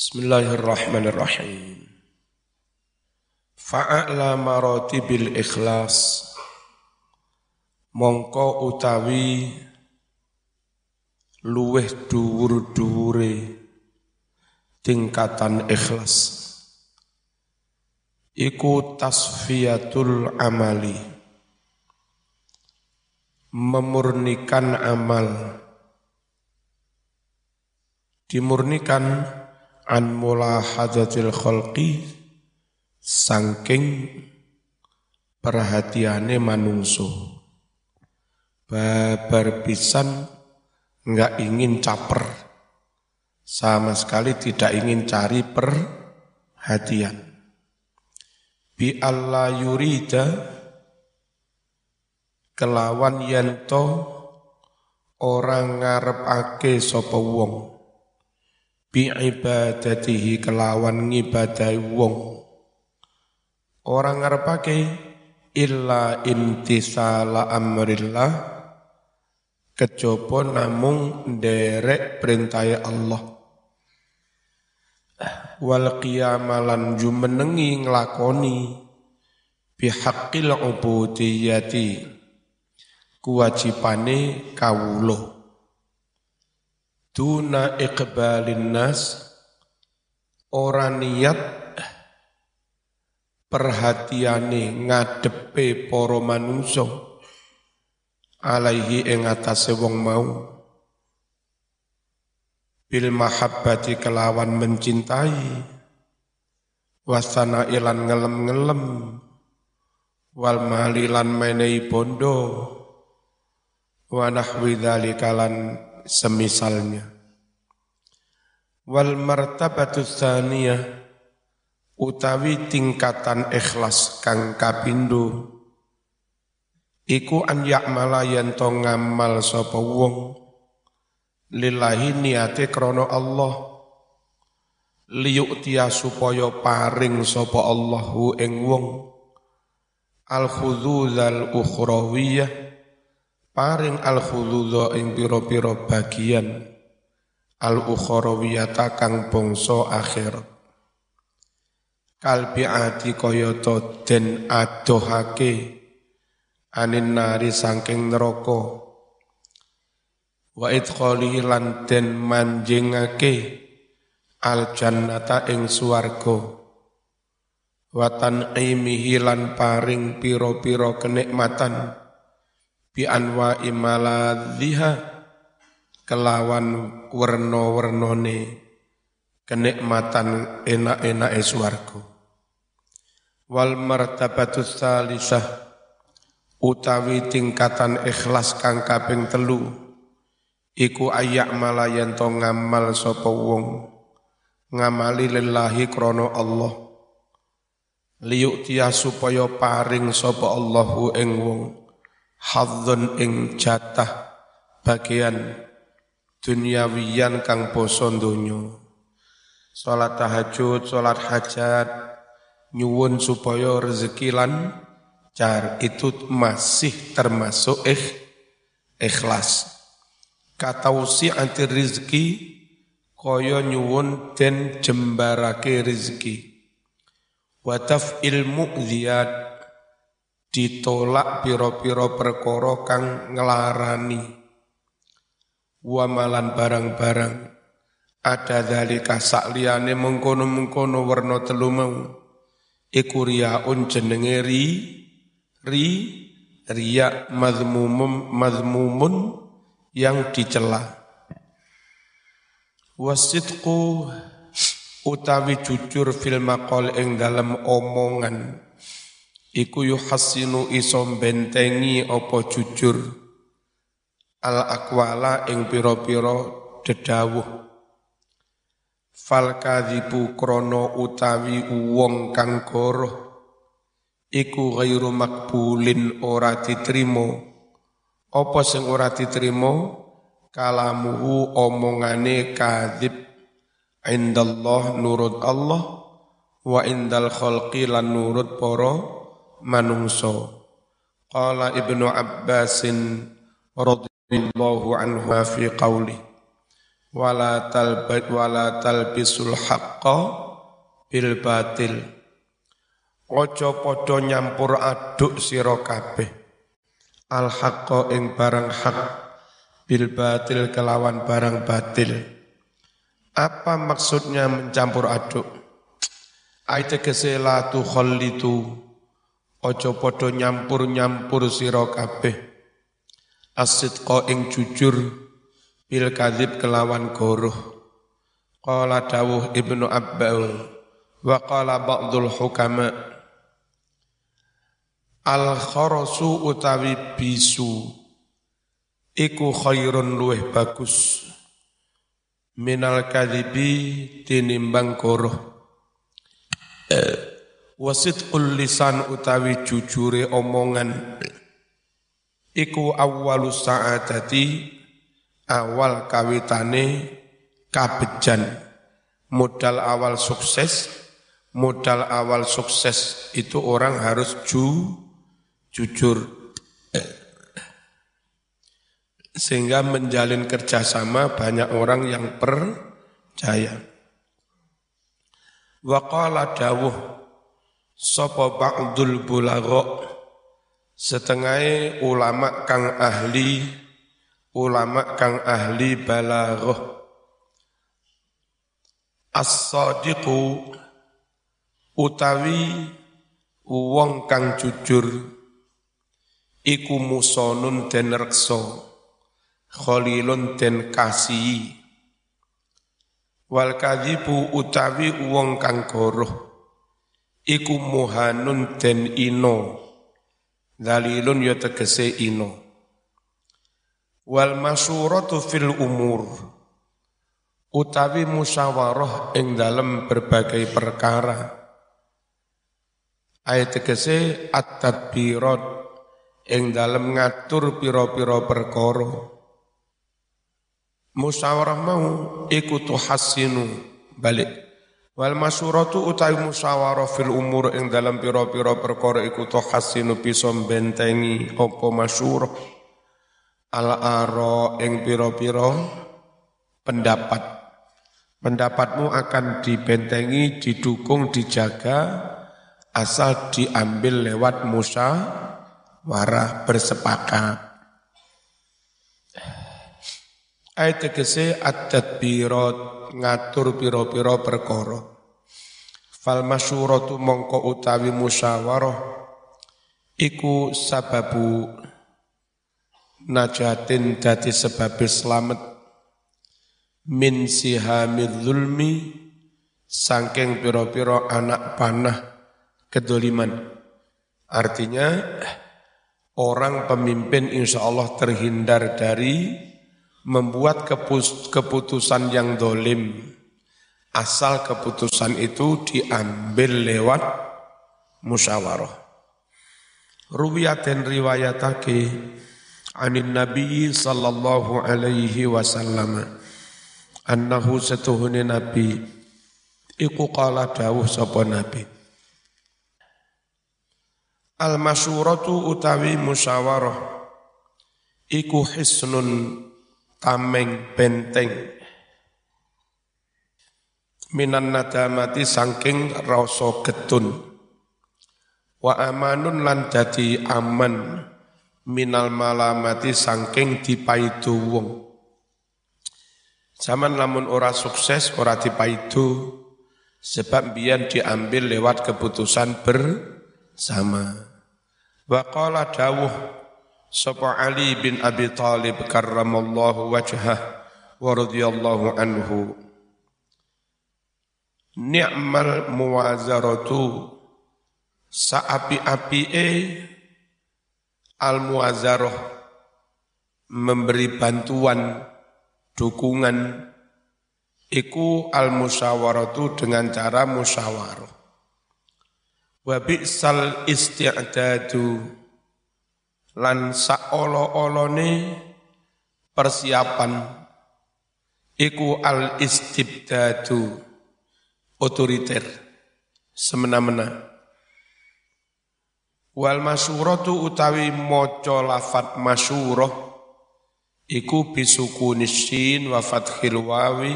Bismillahirrahmanirrahim. Fa'ala maratibil ikhlas. Mongko utawi luweh dhuwur-dhuwure tingkatan ikhlas. Iku tasfiyatul amali. Memurnikan amal. Dimurnikan an mulahadatil khalqi sangking perhatiane manungso babar pisan enggak ingin caper sama sekali tidak ingin cari perhatian. Bi Allah yurida kelawan yanto orang ngarepake sapa wong bi ibadatihi kelawan ngibadahi wong. Orang ngarepake illa intisala amrillah kejaba namung nderek perintah Allah. Wal qiyamalan jumenengi nglakoni bihaqqil ubudiyati kewajibane kawula Tuna iqbalin nas ora niat perhatiane ngadepe para manungsa alaihi ing atase wong mau. Bil mahabbati kelawan mencintai wasana ilan ngelem-ngelem wal malilan menehi bondo wa nahwi dzalikalan semisalnya. Wal martabatu tsaniyah utawi tingkatan ikhlas kang kapindo iku an ya'mala yen to ngamal sapa wong lillahi niate krana Allah liyuktia supaya paring sapa Allahu ing wong al khudzul ukhrawiyah paring al khuludha ing pira-pira bagian al ukharawiyata kang bangsa akhirat. Kalbi ati kayata den adohake anin nari saking neraka. Wa idkhalihi lan den manjingake al jannata ing swarga. Wa tan'imihi lan paring pira-pira kenikmatan bi anwa imaladhiha kelawan werna-wernane kenikmatan enak-enak swarga. Wal martabatu salisah utawi tingkatan ikhlas kang kaping telu iku ayak malayan to ngamal sapa wong ngamali lillahi krana Allah. Liyuk supaya paring sapa Allahu ing wong hadzun ing jatah bagian duniawiyan kang poso donya. Salat tahajud salat hajat nyuwun supaya rezeki lan car itu masih termasuk ikh, ikhlas. Katausi anti rezeki kaya nyuwun den jembarake rezeki wataf ilmu ziyad ditolak piro-piro perkara kang ngelarani wamalan barang-barang. Ada dalika sakliyane mengkono-mengkono warna telu mau. Iku jenenge ri ri riya mazmumun yang dicela. Wasidqu utawi jujur fil maqal ing dalam omongan iku yuhassinu iso bentengi apa jujur. Al akwala ing pira-pira dedawuh fal kadzibu krana utawi wong kang goroh. Iku ghairu makbulin ora diterima. Apa sing ora diterima? Kalamuhu omongane kadzib. Indallah nurut Allah wa indal khalqi lan nurut para manungso. Qala Ibnu Abbasin radhiyallahu anhu fi qawli wala talbat wala talbisul haqqo bil batil. Ojo podo nyampur aduk sira kabeh. Al haqqo ing barang hak bil batil kelawan barang batil. Apa maksudnya mencampur aduk? Ayat kesela tu khallitu ojo podo nyampur-nyampur sira kabeh. Asidqa ing jujur bil kadzib kelawan goroh. Qala dawuh ibnu abbal wa qala ba'dul hukama al kharasu utawi bisu iku khairun luweh bagus. Minal kadhibi tinimbang goroh wasidqul lisan utawi jujure omongan. Iku awwalus sa'adati awal kawitane kabejan. Modal awal sukses modal awal sukses itu orang harus ju jujur. Sehingga menjalin kerjasama banyak orang yang percaya. Wa qala dawuh sapa ba'dul bulagha? Setengah ulama kang ahli ulama kang ahli balaghah as-sadiqu utawi wong kang jujur iku musonun den reksa khalilun den kasihi. Wal kadhibu utawi wong kang goroh iku muhanun den ino. Dalilun ya tegese ino. Wal masyuratu fil umur. Utawi musyawarah ing dalam berbagai perkara. Ayat tegese at-tadbirat ing dalam ngatur piro-piro perkara. Musyawarah mau iku balik Wal masyuratu utawi musyawarah fil umur ing dalam pira-pira perkara iku to hasinu bisa bentengi apa masyurah. Al ara ing pira-pira pendapat. Pendapatmu akan dibentengi didukung dijaga asal diambil lewat musyawarah bersepakat. Ayat tegese at-tadbirat ngatur piro-piro perkara. Fal masyuratu mongko utawi musyawarah iku sababu najatin dadi sebab selamat min sihamil zulmi sangking piro-piro anak panah kedoliman. Artinya orang pemimpin insya Allah terhindar dari membuat keputusan yang dolim asal keputusan itu diambil lewat musyawarah. Ruwiyatin riwayatake anin Nabi sallallahu alaihi wasallam annahu setuhune Nabi iku qala dawuh sapa Nabi Al masyuratu utawi musyawarah iku hisnun tameng benteng minan nadamati sangking rasa getun. Wa amanun lan dadi aman minal malamati sangking dipaidu wong. Zaman lamun ora sukses, ora dipaidu, sebab biar diambil lewat keputusan bersama. Wa qala dawuh Sapa Ali bin Abi Talib karramallahu wajhah wa radhiyallahu anhu Ni'mal muwazaratu. Saapi-apie al muwazarah memberi bantuan dukungan. Iku al musyawaratu dengan cara musyawarah. Wa bi'sal isti'dadu. Lan saolo-olone persiapan. Iku al istibdadu otoriter. Semena-mena. Wal masyuratu utawi maca lafat masyurah iku bisuku nisyin wa fathil wawi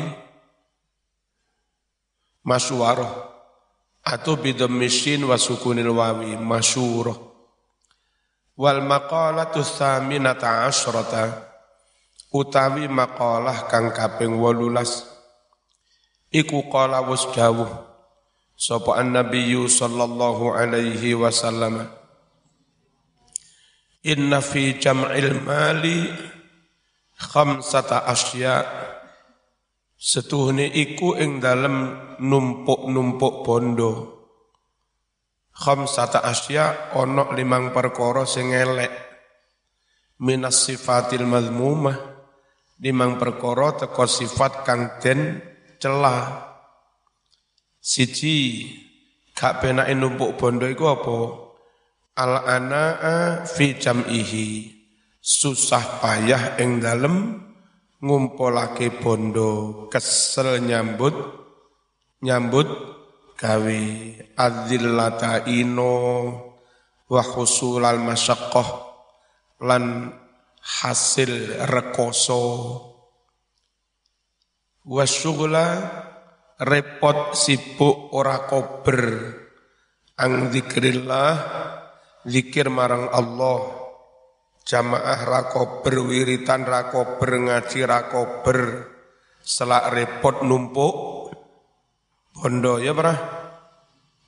masyuwaroh atau bidhammisyin wa sukunil wawi masyuroh. Wal maqalatu thaminata asyrata utawi maqalah kang kaping 18 iku qala wis dawuh sapa annabiyyu sallallahu alaihi wasallam inna fi jam'il mali khamsata asya. Setuhne iku ing dalem numpuk-numpuk bondo. Khamsata asya ana limang perkara sing elek minas sifatil mazmumah limang perkara teko sifat kang den celah. Siji gak penake numpuk bondo iku apa? Al anaa fi jam'ihi. Susah payah ing dalem ngumpulake bondo kesel nyambut nyambut gawe adzillata ino wa husulal masyaqqah lan hasil rekoso wa syughla repot sibuk ora kober. Ang zikrillah zikir marang Allah. Jamaah rakober wiritan rakober ngaji rakober selak repot numpuk. Bondo ya pernah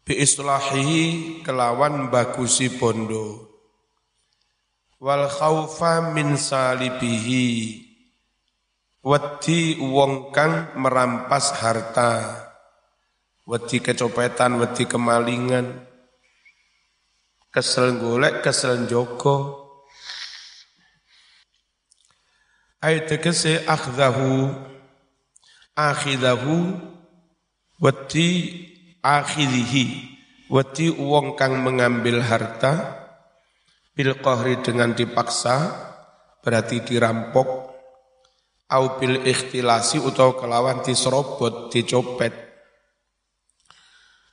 biislahi kelawan bagusi bondo. Wal khaufa min salibihi wedi wong kang merampas harta. Wedi kecopetan wedi kemalingan. Kesel golek kesel joko ay tegese akhdahu. Akhidahu. Wati akhidhihi. Wati uang kang mengambil harta. Bil dengan dipaksa. Berarti dirampok au bil ikhtilasi atau kelawan diserobot dicopet.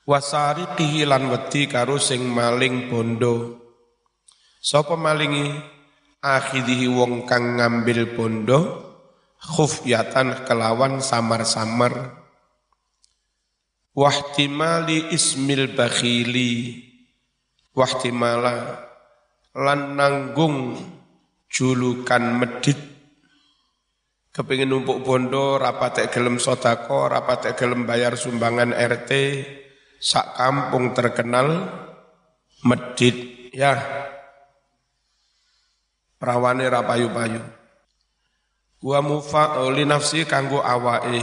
Wasariqihi lan wedi karo sing maling bondo. Sapa malingi? Akhidihi wong kang ngambil bondo khufyatan kelawan samar-samar. Wahtimali ismil bakhili. Wahtimala lan nanggung julukan medit kepingin numpuk bondo rapat gelem sodako rapat gelem bayar sumbangan RT sak kampung terkenal medit ya. Rawane ra payu-payu. Wa mufa li nafsi kanggo awake.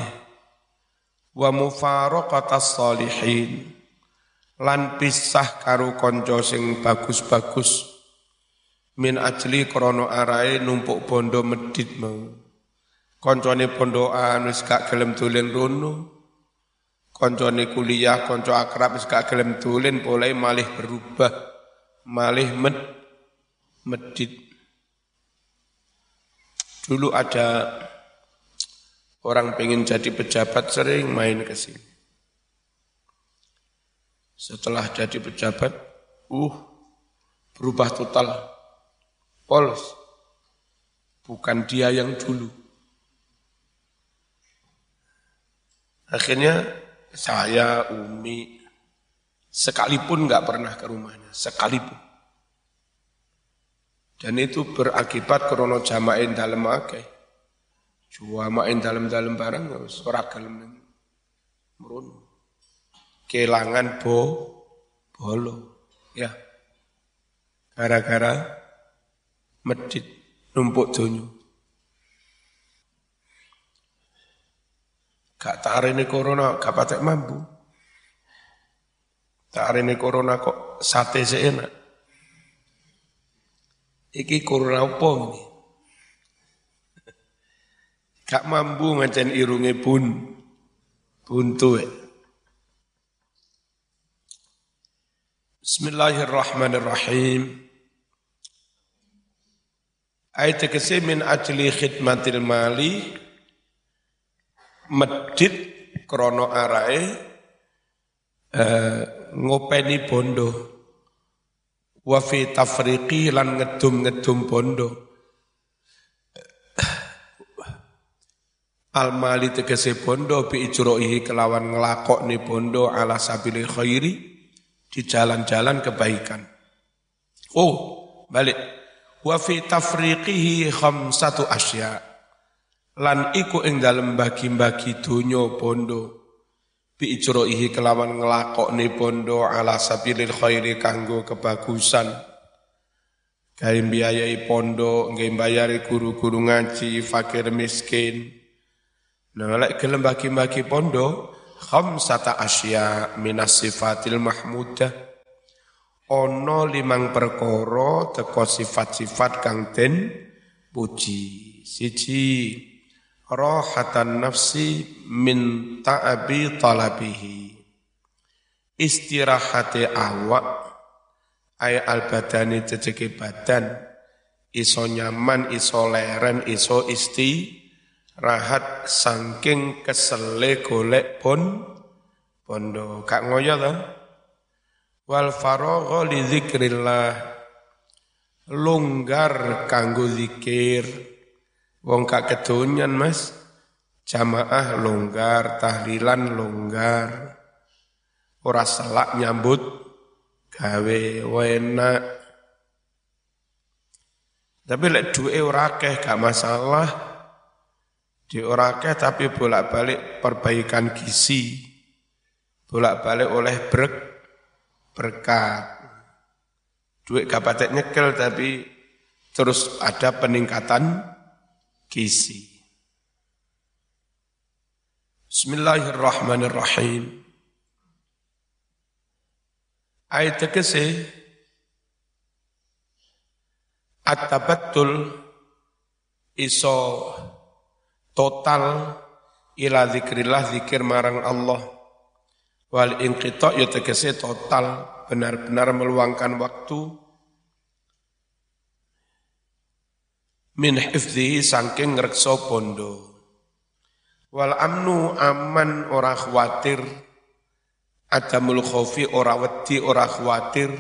Wa mufaraqatas salihin lan pisah karo kanca sing bagus-bagus. Min ajli krana arae numpuk bondo medit mau kancane pondokan wis gak gelem dolen rono kancane kuliah kanca akrab wis gak gelem dolen mulai malih berubah malih med medit Dulu ada orang pengen jadi pejabat sering main ke sini. Setelah jadi pejabat, uh, berubah total. Polos. Bukan dia yang dulu. Akhirnya saya, Umi, sekalipun nggak pernah ke rumahnya, sekalipun. Dan itu berakibat krono jamain dalam akeh. Jamain dalam-dalam barang ora gelem merun. Kelangan bo bolo. Ya. Gara-gara medit numpuk dunyu. Gak ini corona, gak patek mampu. ini corona kok sate seenak. Iki corona apa ini? Gak mampu ngancen irunge bun buntu. Bismillahirrahmanirrahim. Ayat tegese min ajli khidmatil mali medit krono arae eh, ngopeni bondo wa fi tafriqi lan ngedum-ngedum bondo al mali tegese bondo bi ijroihi kelawan ni bondo ala sabili khairi di jalan-jalan kebaikan. Oh, balik. Wa fi tafriqihi khamsatu asya. Lan iku ing dalem bagi-bagi donya bondo bi ijroihi kelawan ni bondo ala sabilil khairi kanggo kebagusan Gawe biayai pondok, gawe bayari guru-guru ngaji, fakir miskin. Nah, lek gelem bagi-bagi pondok, khamsata asya minas sifatil mahmudah. Ono limang perkoro teko sifat-sifat kang den puji. Siji, rohatan nafsi min ta'abi talabihi. Istirahati awak. Ay al badani ceceke badan. Iso nyaman iso leren iso isti. Rahat sangking kesele golek pun. Pondo kak ngoyo to wal faragha li longgar kanggo zikir wong kak kedonyan Mas jamaah longgar tahlilan longgar ora selak nyambut gawe enak. Tapi lek duwe ora akeh gak masalah. Di ora akeh tapi bolak-balik perbaikan gizi. Bolak-balik oleh berk berkat. Duit gak patek nyekel tapi terus ada peningkatan gizi. Bismillahirrahmanirrahim. Ayat tegese at-tabattul iso total ila zikrillah zikir marang Allah wal inqita ya total benar-benar meluangkan waktu min hifdzihi saking ngrekso bondo. Wal amnu aman ora khawatir. Adamul khofi ora wedi ora khawatir.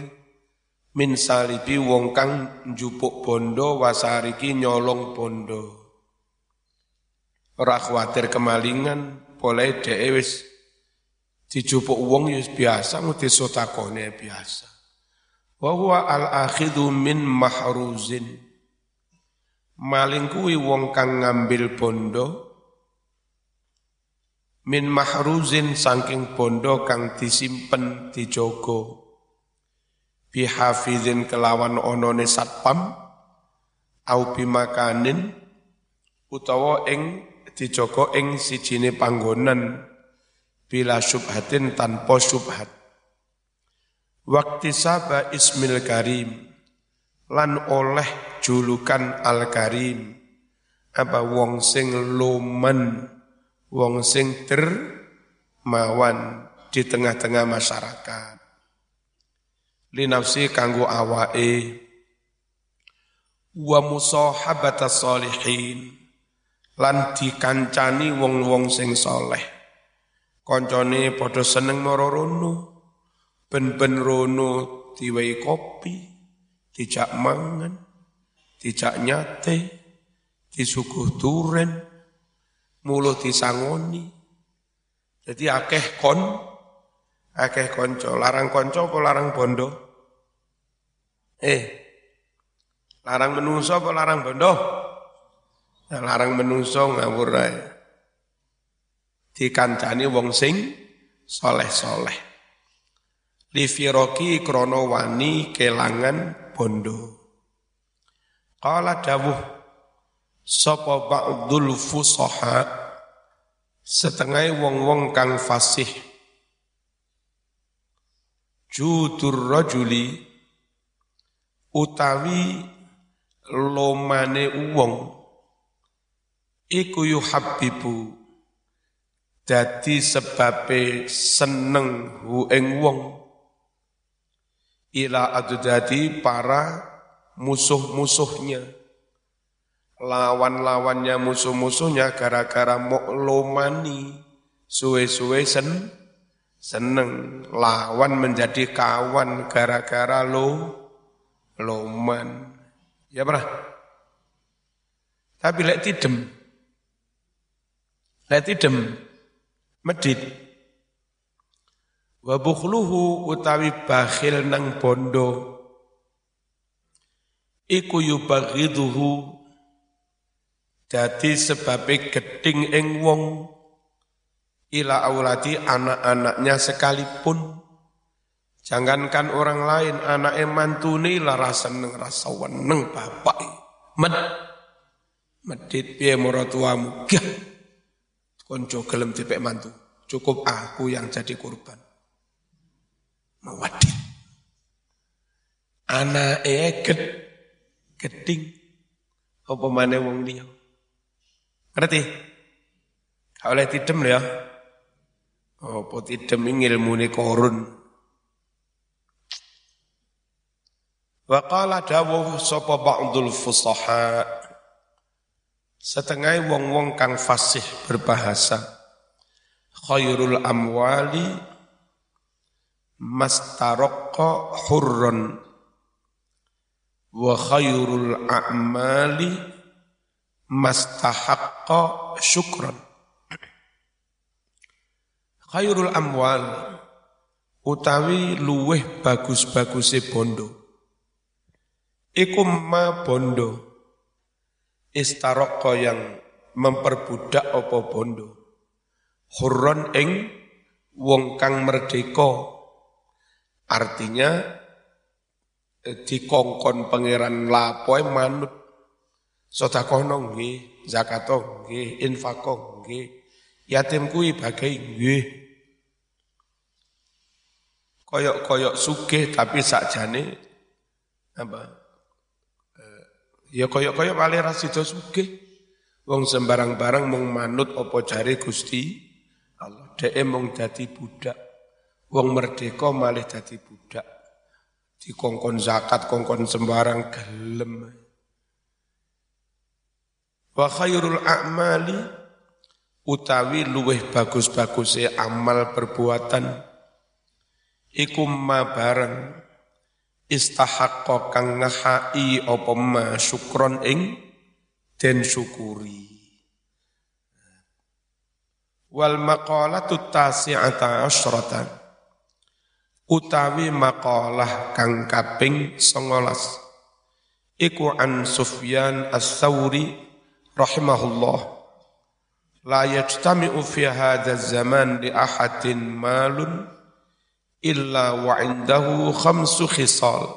Min salibi wong kang njupuk bondo wasariki nyolong bondo. Ora khawatir kemalingan boleh dhewe wis dijupuk wong ya biasa mesti sotakone biasa. Wa huwa al akhidhu min mahruzin maling kuwi wong kang ngambil bondo min mahruzin saking bondo kang disimpen dijogo. Bihafizin kelawan onone satpam au bimakanin utawa ing dijogo ing sijine panggonan bila subhatin tanpa subhat waktu saba ismil karim lan oleh julukan al karim apa wong sing lumen wong sing mawan di tengah-tengah masyarakat. Linafsi kanggo awae wa musahabata solihin lan dikancani wong-wong sing soleh. Koncone padha seneng mara rono, ben-ben rono diwehi kopi, dijak mangan, dijak nyate, disuguh duren, mulut disangoni. Jadi akeh kon, akeh konco, larang konco apa larang bondo? Eh, larang menungso apa larang bondo? Nah, larang menungso ngawur ae. Dikancani wong sing soleh-soleh. Lifiroki krono wani kelangan bondo. Kala dawuh sapa ba'dul fusaha setengah wong-wong kang fasih. Judur rajuli utawi lomane wong iku yuhabbibu dadi sebabe seneng hu ing wong ila adudadi para musuh-musuhnya. Lawan-lawannya musuh-musuhnya gara-gara lomani suwe-suwe sen seneng. Lawan menjadi kawan gara-gara lo loman. Ya pernah tapi lek tidem. Letidem medit wa bukhluhu utawi bakhil nang bondo. Iku yubaghiduhu dadi sebabe geding ing wong ila auladi anak-anaknya sekalipun. Jangankan orang lain anak mantune lara seneng rasa weneng bapak med. Medit piye maratuamu gah. Konco gelem dipek mantu. Cukup aku yang jadi korban Mawadit. Anak ged geding apa mana wong dia. Ngerti? Kau oleh tidem ya. Apa tidem ilmu ni korun. Wa qala dawuh sapa ba'dul fusaha setengah wong-wong kang fasih berbahasa khairul amwali mastarokko hurron. Wa khairul a'mali mastahakko syukron. Khairul amwal utawi luweh bagus-baguse bondo. Iku ma bondo. Istarokko yang memperbudak opo bondo. Hurron ing wong kang merdeka Artinya eh, dikongkon pangeran lapoe manut sedekah nggih, zakat nggih, infak. Yatim kuwi bagai nggih. Koyok-koyok sugih tapi sakjane apa? Eh, ya koyok-koyok paling ra sida. Wong sembarang barang mung manut apa jare Gusti Allah. Dhek mung dadi budak. Wong merdeka malih dadi budak. Dikongkon zakat, kongkon sembarang gelem. Wa khairul a'mali utawi luweh bagus-baguse amal perbuatan iku ma bareng istahaqqa kang ngahai apa ma syukron ing den syukuri. Wal maqalatu tasi'ata asyratan utawi makalah kang kaping 19 iku an Sufyan As-Sauri rahimahullah. La yajtami'u fi hadha zaman li ahadin malun illa wa indahu khamsu khisal.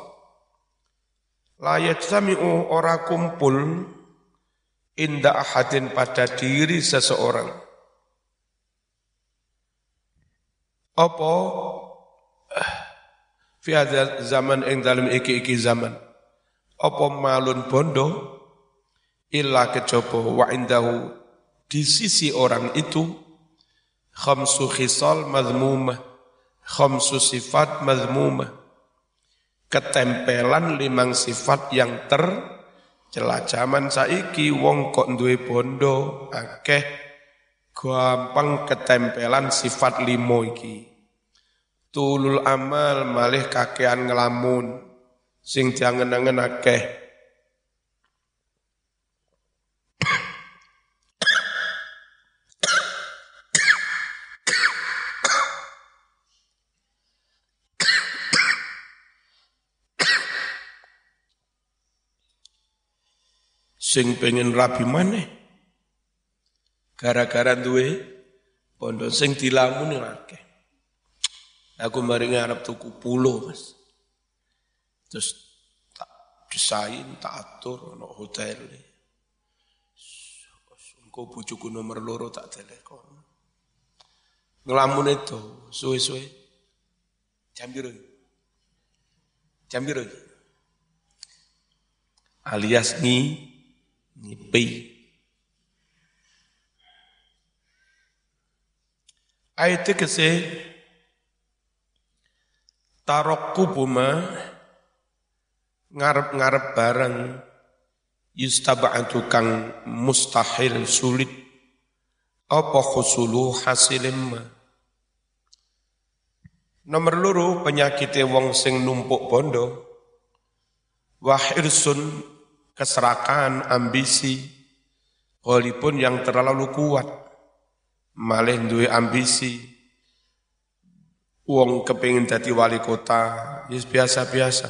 La yajtami'u ora kumpul inda ahadin pada diri seseorang. Apa fi zaman ing dalam iki-iki zaman. Apa malun bondo? Illa kejaba wa indahu. Di sisi orang itu khamsu khisal madhmumah khamsu sifat madhmumah. Ketempelan limang sifat yang tercela zaman saiki wong kok duwe bondo akeh gampang ketempelan sifat limo iki tulul amal malih kakean ngelamun. Sing jangan-jangan akeh. Sing pengen rabi mana gara-gara duwe pondok sing dilamun akeh Aku mari ngarep tuku pulau, Mas. Terus tak desain, tak atur ono hotel. Engko bojoku nomor loro tak telepon. Ngelamun itu, suwe-suwe. Jam biru. Jam biru. Alias ni ngipi. Ayat kese kubuma ngarep-ngarep bareng yustaba'atu kang mustahil sulit. Apa khusulu hasilim Nomor luru penyakit wong sing numpuk bondo. Wahirsun keserakan ambisi. Walaupun yang terlalu kuat malih duwe ambisi wong kepingin jadi wali kota yes biasa-biasa.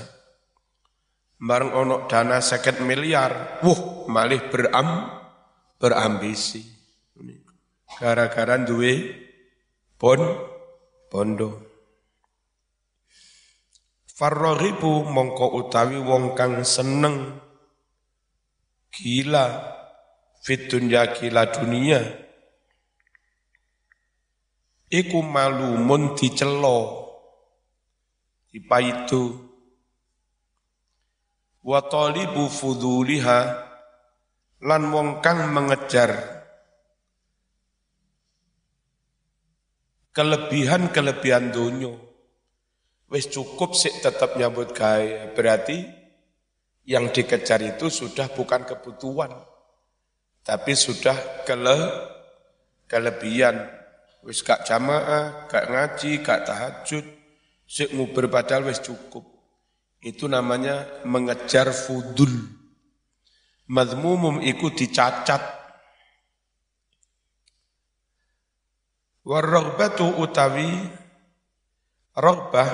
Bareng onok dana seket miliar wuh malih beram berambisi. Gara-gara duwe pon pondo. Farrohibu mongko utawi wong kang seneng. Gila fit dunya gila dunia iku malumun dicelo. Dipaitu wa talibu fuduliha lan wong kang mengejar. Kelebihan-kelebihan dunia wis cukup sih tetap nyambut gawe. Berarti yang dikejar itu sudah bukan kebutuhan tapi sudah kele kelebihan Wis gak jamaah, gak ngaji, gak tahajud, sik nguber padahal wis cukup. Itu namanya mengejar fudul. Madmumum iku dicacat. Warrogbatu utawi rogbah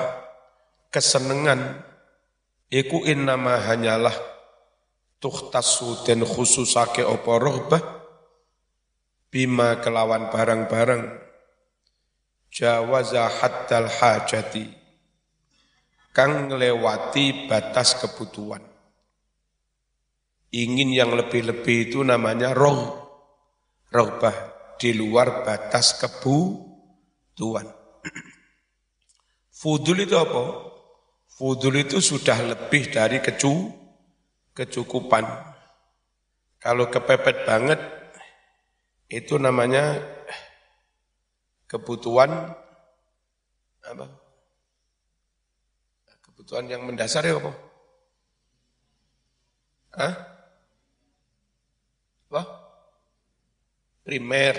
kesenengan iku innama hanyalah tuhtasu dan khususake opo rogbah bima kelawan barang-barang jawaza haddal hajati kang ngelewati batas kebutuhan. Ingin yang lebih-lebih itu namanya roh, rohbah di luar batas kebutuhan. Fudul itu apa? Fudul itu sudah lebih dari kecu, kecukupan. Kalau kepepet banget, itu namanya kebutuhan apa? Kebutuhan yang mendasar ya apa? Hah? Apa? Primer.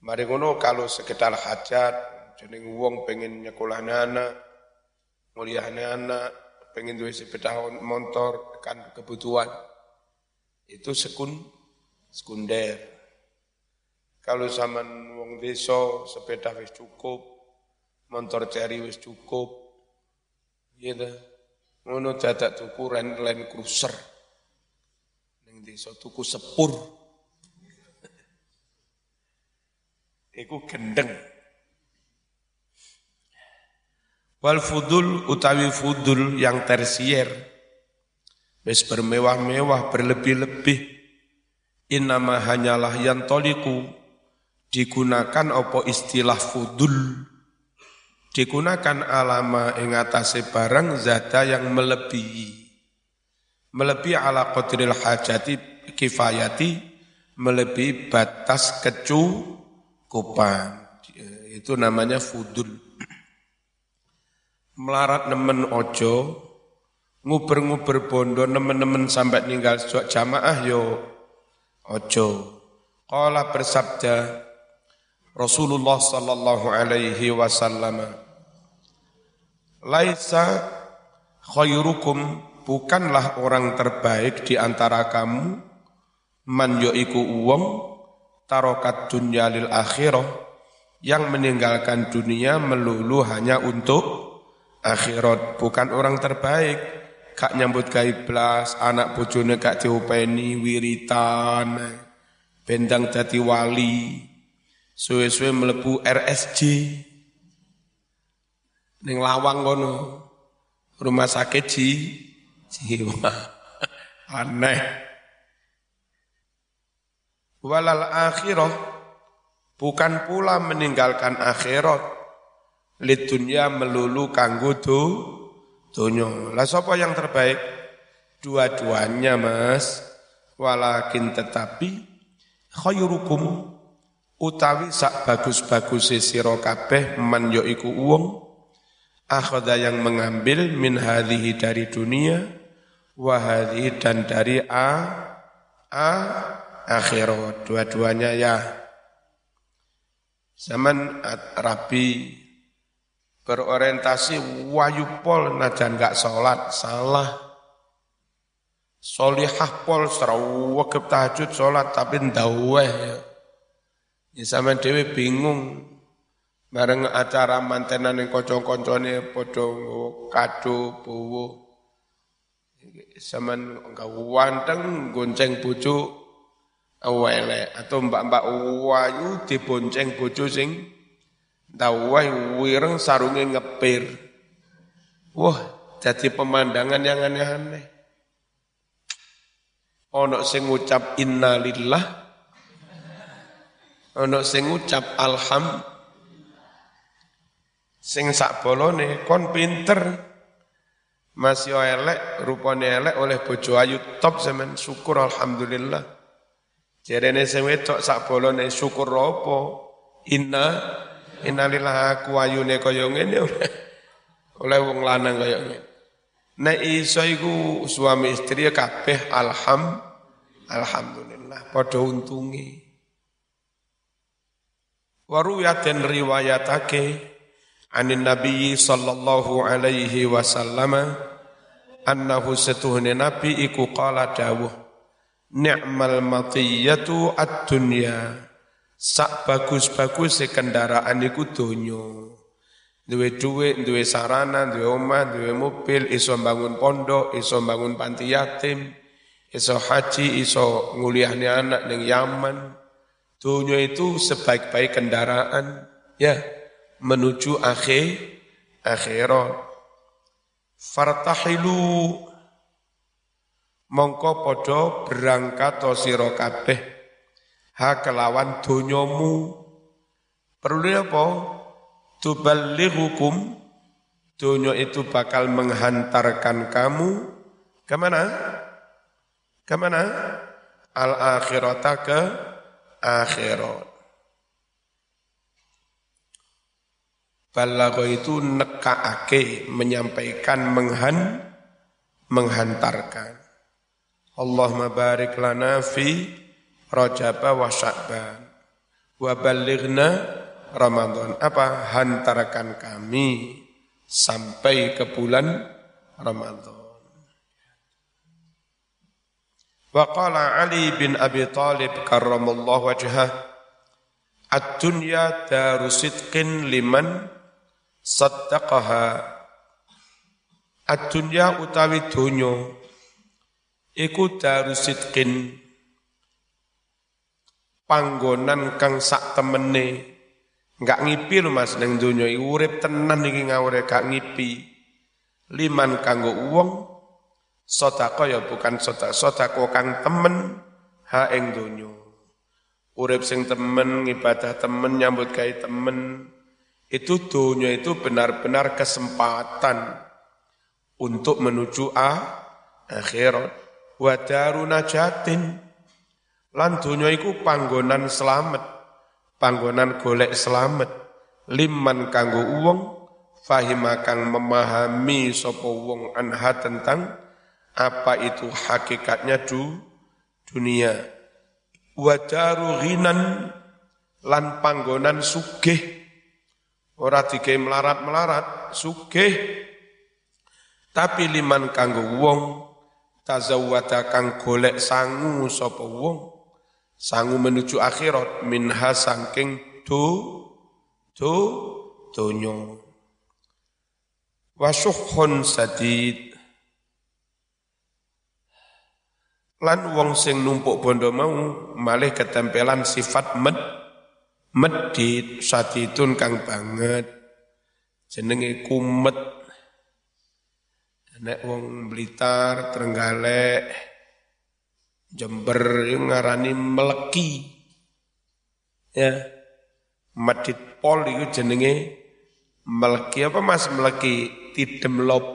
Mari ngono kalau sekedar hajat, jeneng wong pengen nyekolah anak, mulia anak, pengen duwe sepeda motor, kan kebutuhan. Itu sekun, sekunder. Kalau zaman wong desa sepeda wis cukup, motor ceri wis cukup. Gitu. Ngono dadak tuku ren Land Cruiser. Ning desa tuku sepur. Iku gendeng. Wal fudul utawi fudul yang tersier. Wis bermewah-mewah, berlebih-lebih. Inama hanyalah yang toliku digunakan opo istilah fudul? Digunakan alama ing atase barang zata yang melebihi. Melebihi ala qadril hajati kifayati melebihi batas kecukupan. Itu namanya fudul. Melarat nemen ojo nguber-nguber bondo nemen-nemen sampai ninggal jamaah yo ojo. Qala bersabda Rasulullah sallallahu alaihi wasallam. Laisa khairukum bukanlah orang terbaik di antara kamu man yaiku uwong tarokat dunya lil akhirah yang meninggalkan dunia melulu hanya untuk akhirat. Bukan orang terbaik. Kak nyambut gaiblas anak bojone kak diupeni wiritan bendang dadi wali suwe-suwe melebu RSJ ning lawang kono rumah sakit ji. Jiwa. Aneh. Walal akhirah bukan pula meninggalkan akhirat. Lid dunya melulu kanggo do dunyo lah sapa yang terbaik? Dua-duanya Mas. Walakin tetapi khairukum utawi sak bagus-bagus sira kabeh man yo iku wong akhadha yang mengambil min hadhihi dari dunia wa dan dari a a akhirat. Dua-duanya ya. Zaman rabi berorientasi wayupol najan gak sholat salah. Solihah pol serawakib tahajud sholat tapi ndaweh ya Ya sama dewe bingung. Bareng acara mantenan yang kocok-kocoknya podo kado, bowo. Sama enggak wanteng gonceng bojo awele atau mbak-mbak wayu dibonceng bojo sing dawai wireng sarungnya ngepir. Wah, jadi pemandangan yang aneh-aneh. Ono sing ngucap innalillah, ono sing ngucap alham, Sing sak bolone kon pinter. Masih elek, rupane elek oleh bojo ayu top zaman syukur alhamdulillah. Jarene sing wedok sak bolone syukur apa? Inna innalillah aku ayune kaya ngene oleh wong lanang kaya ngene. Nek iso iku suami istri kabeh alham alhamdulillah padha untunge. Waru ya den riwayatake anin Nabi sallallahu alaihi wasallam annahu setuhne Nabi iku qala dawuh ni'mal matiyatu ad-dunya sak bagus-bagus kendaraan iku donya duwe dhuwit, duwe sarana, duwe omah, duwe mobil, iso bangun pondok, iso bangun panti yatim, iso haji, iso nguliahnya anak ning Yaman. Dunia itu sebaik-baik kendaraan, ya menuju akhir akhirat. Fartahilu mongko podo berangkat to sira kabeh ha kelawan donyamu. Perlu apa? Tuballighukum Dunia itu bakal menghantarkan kamu ke mana? Ke mana? Al-akhirata ke akhirat. Balago itu nekaake, menyampaikan, menghan, menghantarkan. Allahumma barik lana fi Rajaba wa Sya'ban. Wa balighna Ramadan. Apa? Hantarkan kami sampai ke bulan Ramadan. Wa qala Ali bin Abi Talib karramallahu wajhah Ad-dunya daru sidqin liman saddaqaha. Ad-dunya utawi donya iku daru sidqin panggonan kang sak temene. Enggak ngipi lho Mas ning donya urip tenan iki ngawure gak ngipi. Liman kanggo wong sedekah ya bukan sedekah sedekah kang temen ha ing donya. Urip sing temen ngibadah temen nyambut gawe temen itu dunia itu benar-benar kesempatan untuk menuju a akhirat. Wa najatin. Lan dunia itu panggonan selamat panggonan golek selamat. Liman kanggo uang fahima kang memahami sapa wong anha tentang apa itu hakikatnya du dunia? Wa daru ghinan lan panggonan sugih. Ora dike melarat-melarat, sugih. Tapi liman kanggo wong tazawwada kang golek sangu sapa wong. Sangu menuju akhirat minha sangking do do donya. Wasuhun sadid lan wong sing numpuk bondo mau malih ketempelan sifat med medit sadidun kang banget. Jenenge kumet. Nek wong Blitar Trenggalek Jember ngarani meleki. Ya medit pol itu jenenge meleki. Apa mas meleki? Tidem lop.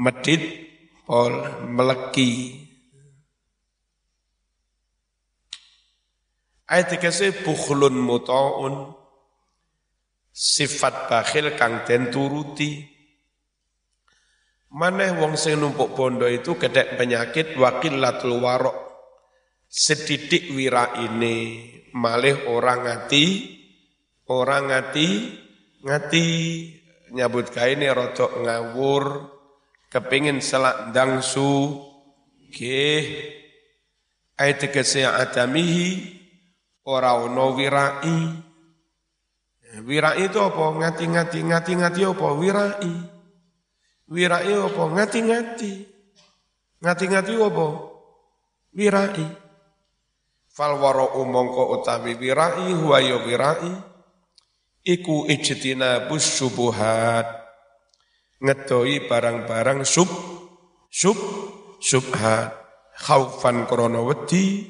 Medit pol meleki Ayat dikasih bukhlun muta'un sifat bakhil kang den turuti. Maneh wong sing numpuk bondo itu kedek penyakit wakilatul warok. Sedidik wira ini malih orang ngati, orang ngati, ngati nyabut kaini rodok ngawur, kepingin selak dangsu, ke ayat adamihi ora ono wirai. Wirai itu apa? Ngati-ngati, ngati-ngati apa? Wirai. Wirai apa? Ngati-ngati. Ngati-ngati apa? Wirai. Fal waro umongko utawi wirai huwa ya wirai iku ijtinabus syubuhat ngedoi barang-barang sub sub subhat khaufan krana wedi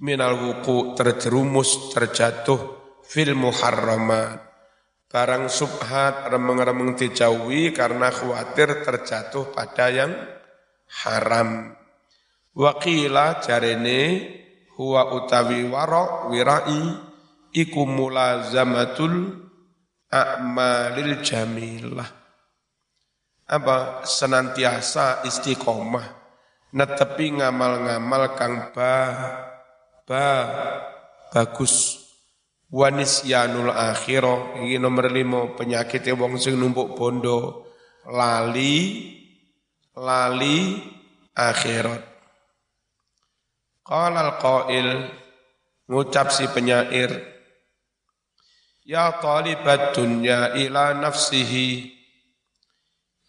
minal wuku terjerumus terjatuh fil muharramat. Barang subhat remeng-remeng dijauhi karena khawatir terjatuh pada yang haram. Wakila jarene huwa utawi wara wirai iku mulazamatul a'malil jamilah apa senantiasa istiqomah netepi ngamal-ngamal kang ba ba bagus. Wanis yanul akhiro ini nomor lima penyakit wong sing numpuk bondo. Lali lali akhirat. Qala al ngucap si penyair ya talibat dunya ila nafsihi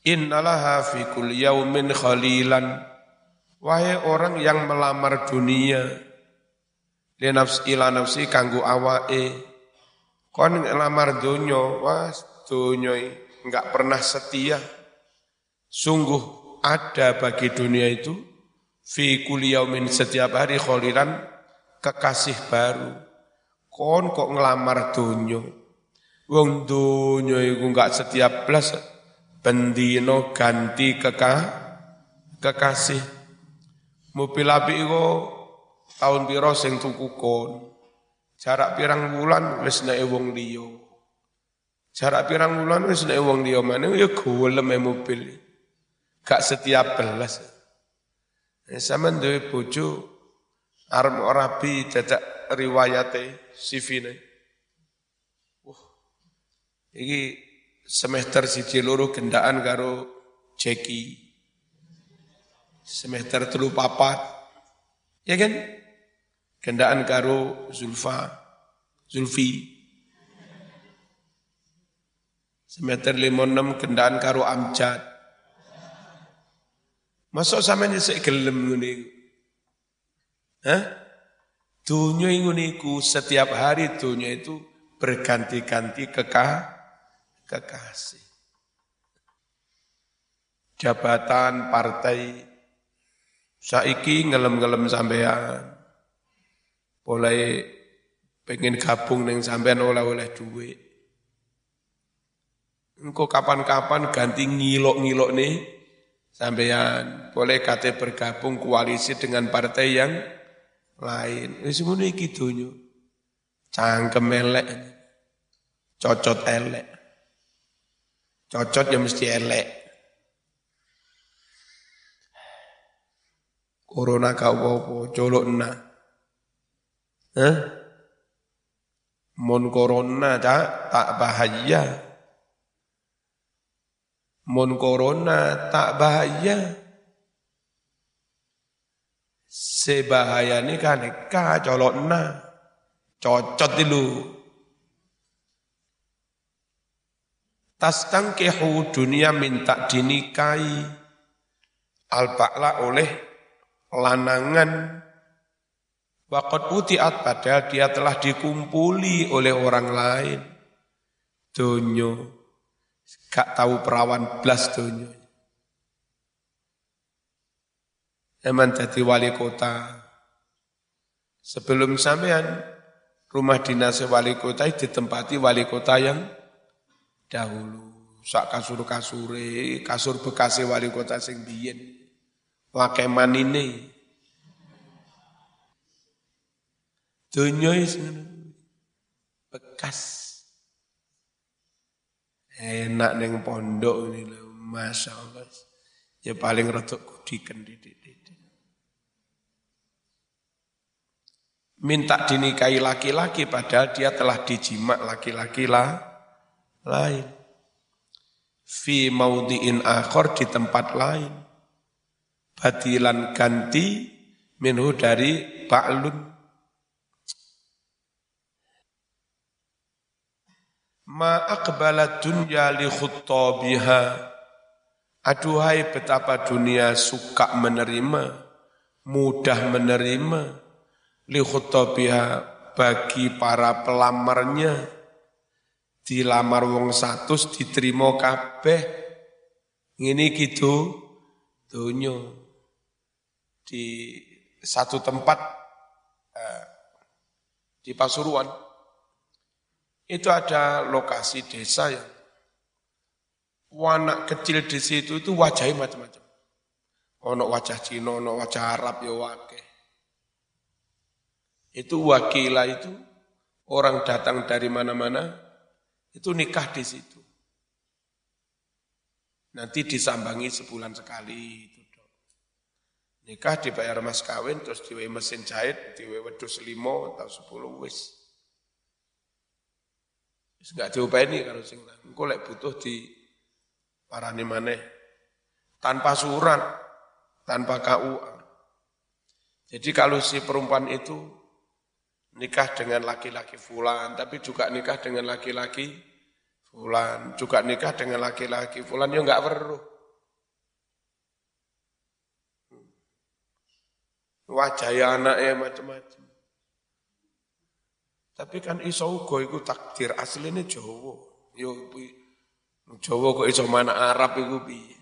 innalaha fi kulli yaumin khalilan Wahai orang yang melamar dunia, li nafsi ila nafsi kanggu awae, kon ngelamar dunia, wah dunia enggak pernah setia. Sungguh ada bagi dunia itu, fi kuliyaumin setiap hari kholiran kekasih baru. Kon kok ngelamar dunia, wong dunia itu enggak setiap belas, bendino ganti kekah, kekasih Mobil api itu tahun piro sing tuku kon. Jarak pirang bulan wis nek wong liya. Jarak pirang bulan wis nek wong liya mana ya golem mobil. Gak setiap belas. Eh, sama duwe bojo arep rabi dadak riwayate CV-ne. Wah. Iki semester siji loro gendaan karo Jeki semester telu papat, ya kan? Gendaan karo Zulfa, Zulfi. Semester lima enam gendaan karo Amjad. Masuk sama saya gelem ngene Hah? Dunia nguniku setiap hari dunia itu berganti-ganti kekah, kekasih. Jabatan, partai, Saiki ngelem-ngelem sampean. Mulai pengen gabung neng sampean oleh-oleh duit. Engkau kapan-kapan ganti ngilok-ngilok nih sampean boleh kate bergabung koalisi dengan partai yang lain. Wis ngono iki donya. Cangkem elek. Cocot elek. Cocot ya mesti elek. Corona kau apa colok na. Eh? Mon corona tak tak bahaya. Mon corona tak bahaya. Sebahaya ni kan ka colok na. Cocot dulu. Tas tangkihu dunia minta dinikahi. Al-Ba'la oleh lanangan Wakot utiat padahal dia telah dikumpuli oleh orang lain. Donyo. Gak tahu perawan belas donyo. Eman jadi wali kota. Sebelum sampean rumah dinas wali kota ditempati wali kota yang dahulu. Sak kasur kasure, kasur bekas wali kota sing biyen lakeman ini. Dunia bekas. Enak neng pondok ini loh, masya Allah. Ya paling rotok kudikan didik Minta dinikahi laki-laki padahal dia telah dijimak laki-laki lah lain. Fi maudiin akhor di tempat lain badilan ganti minhu dari ba'lun Ma aqbala dunya li khuttabiha. Aduhai betapa dunia suka menerima, mudah menerima, li khuttabiha bagi para pelamarnya. Dilamar wong satu diterima kabeh. Ini gitu dunyo. Di satu tempat eh, di Pasuruan itu ada lokasi desa yang anak kecil di situ itu wajahnya macam-macam. Ono wajah Cina, ono wajah Arab ya wake. Itu wakilah itu orang datang dari mana-mana itu nikah di situ. Nanti disambangi sebulan sekali itu Nikah dibayar mas kawin terus diwe mesin jahit, diwe wedus limo atau sepuluh wis. Wis enggak diopeni kalau sing engko lek butuh di parani maneh tanpa surat, tanpa KUA. Jadi kalau si perempuan itu nikah dengan laki-laki fulan, tapi juga nikah dengan laki-laki fulan, juga nikah dengan laki-laki fulan, ya enggak perlu. Wajah anaknya macam-macam. Tapi kan iso uga iku takdir asline Jawa. Yo Jawa kok iso mana Arab iku piye?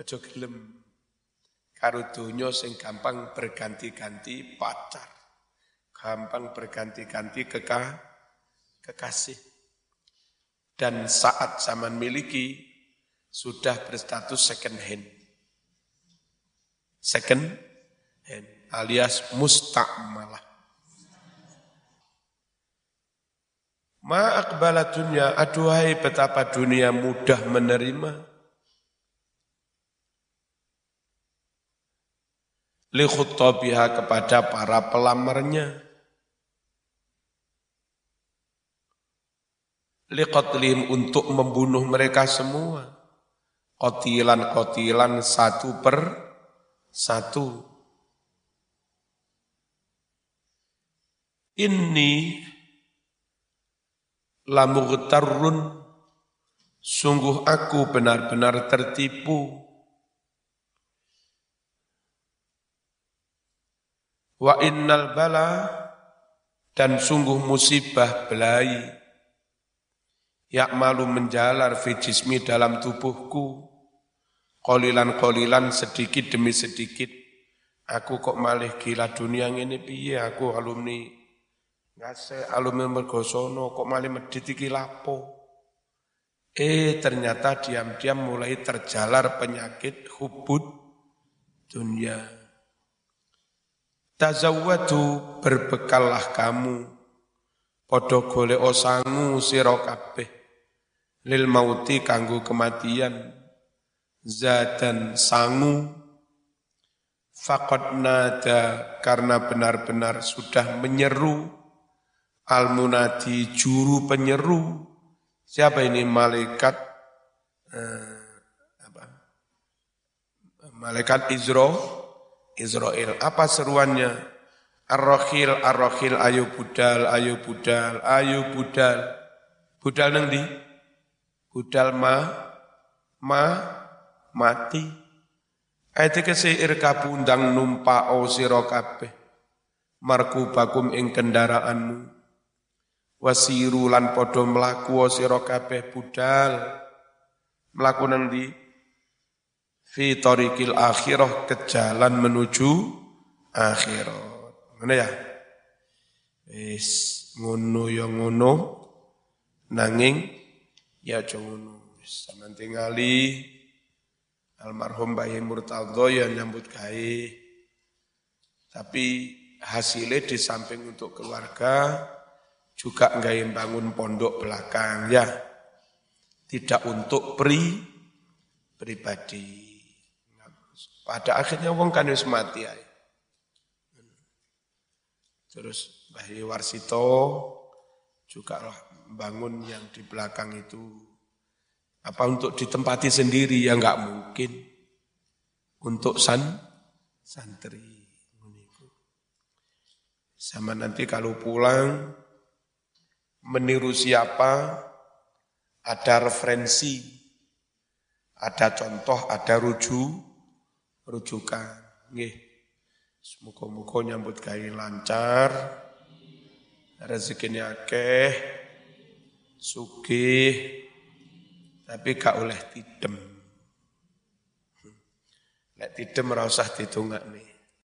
Aja gelem karo donya sing gampang berganti-ganti pacar. Gampang berganti-ganti keka, kekasih. Dan saat zaman miliki sudah berstatus second hand. Second hand alias musta'malah. Ma akbala dunia, aduhai betapa dunia mudah menerima. Li kepada para pelamarnya. Liqatlihim untuk membunuh mereka semua. Kotilan-kotilan satu per satu. Ini lamughtarrun sungguh aku benar-benar tertipu wa innal bala dan sungguh musibah belai yak malu menjalar fijismi dalam tubuhku kolilan-kolilan sedikit demi sedikit aku kok malih gila dunia ini piye aku alumni Ngase alumni mergosono kok malah medit iki lapo. Eh ternyata diam-diam mulai terjalar penyakit hubud dunia. Tazawwadu berbekallah kamu. Padha golek osangu sira kabeh. Lil mauti kanggo kematian. Zadan sangu. Faqad nada karena benar-benar sudah menyeru. Al-Munadi juru penyeru. Siapa ini? Malaikat eh? Malaikat Izro, Israel. Apa seruannya? Ar-Rohil, Ar-Rohil, ayo budal, ayo budal, ayo budal. Budal nang di? Budal ma, ma, mati. Ayat kese irkabu undang numpa o sira kabeh. Markubakum ing kendaraanmu wasiru lan padha mlaku sira kabeh budal mlaku nang ndi fi tariqil akhirah ke jalan menuju akhirat. Ngene ya? Wis ngono ya ngono. Nanging ya aja ngono. Wis sampean tingali. Almarhum Bayi Murtadho yang nyambut gawe. Tapi hasilnya di samping untuk keluarga juga nggak bangun pondok belakang ya. Tidak untuk pri pribadi pada akhirnya wong kan wis mati ya. terus Mbah Warsito juga bangun yang di belakang itu. Apa untuk ditempati sendiri? Ya nggak mungkin. Untuk san santri Sama nanti kalau pulang, meniru siapa, ada referensi, ada contoh, ada rujuk, rujukan. Nggih. Muka-muka nyambut gawe lancar, rezekinya akeh, sugih, tapi gak oleh tidem. Lek tidem ora usah nih.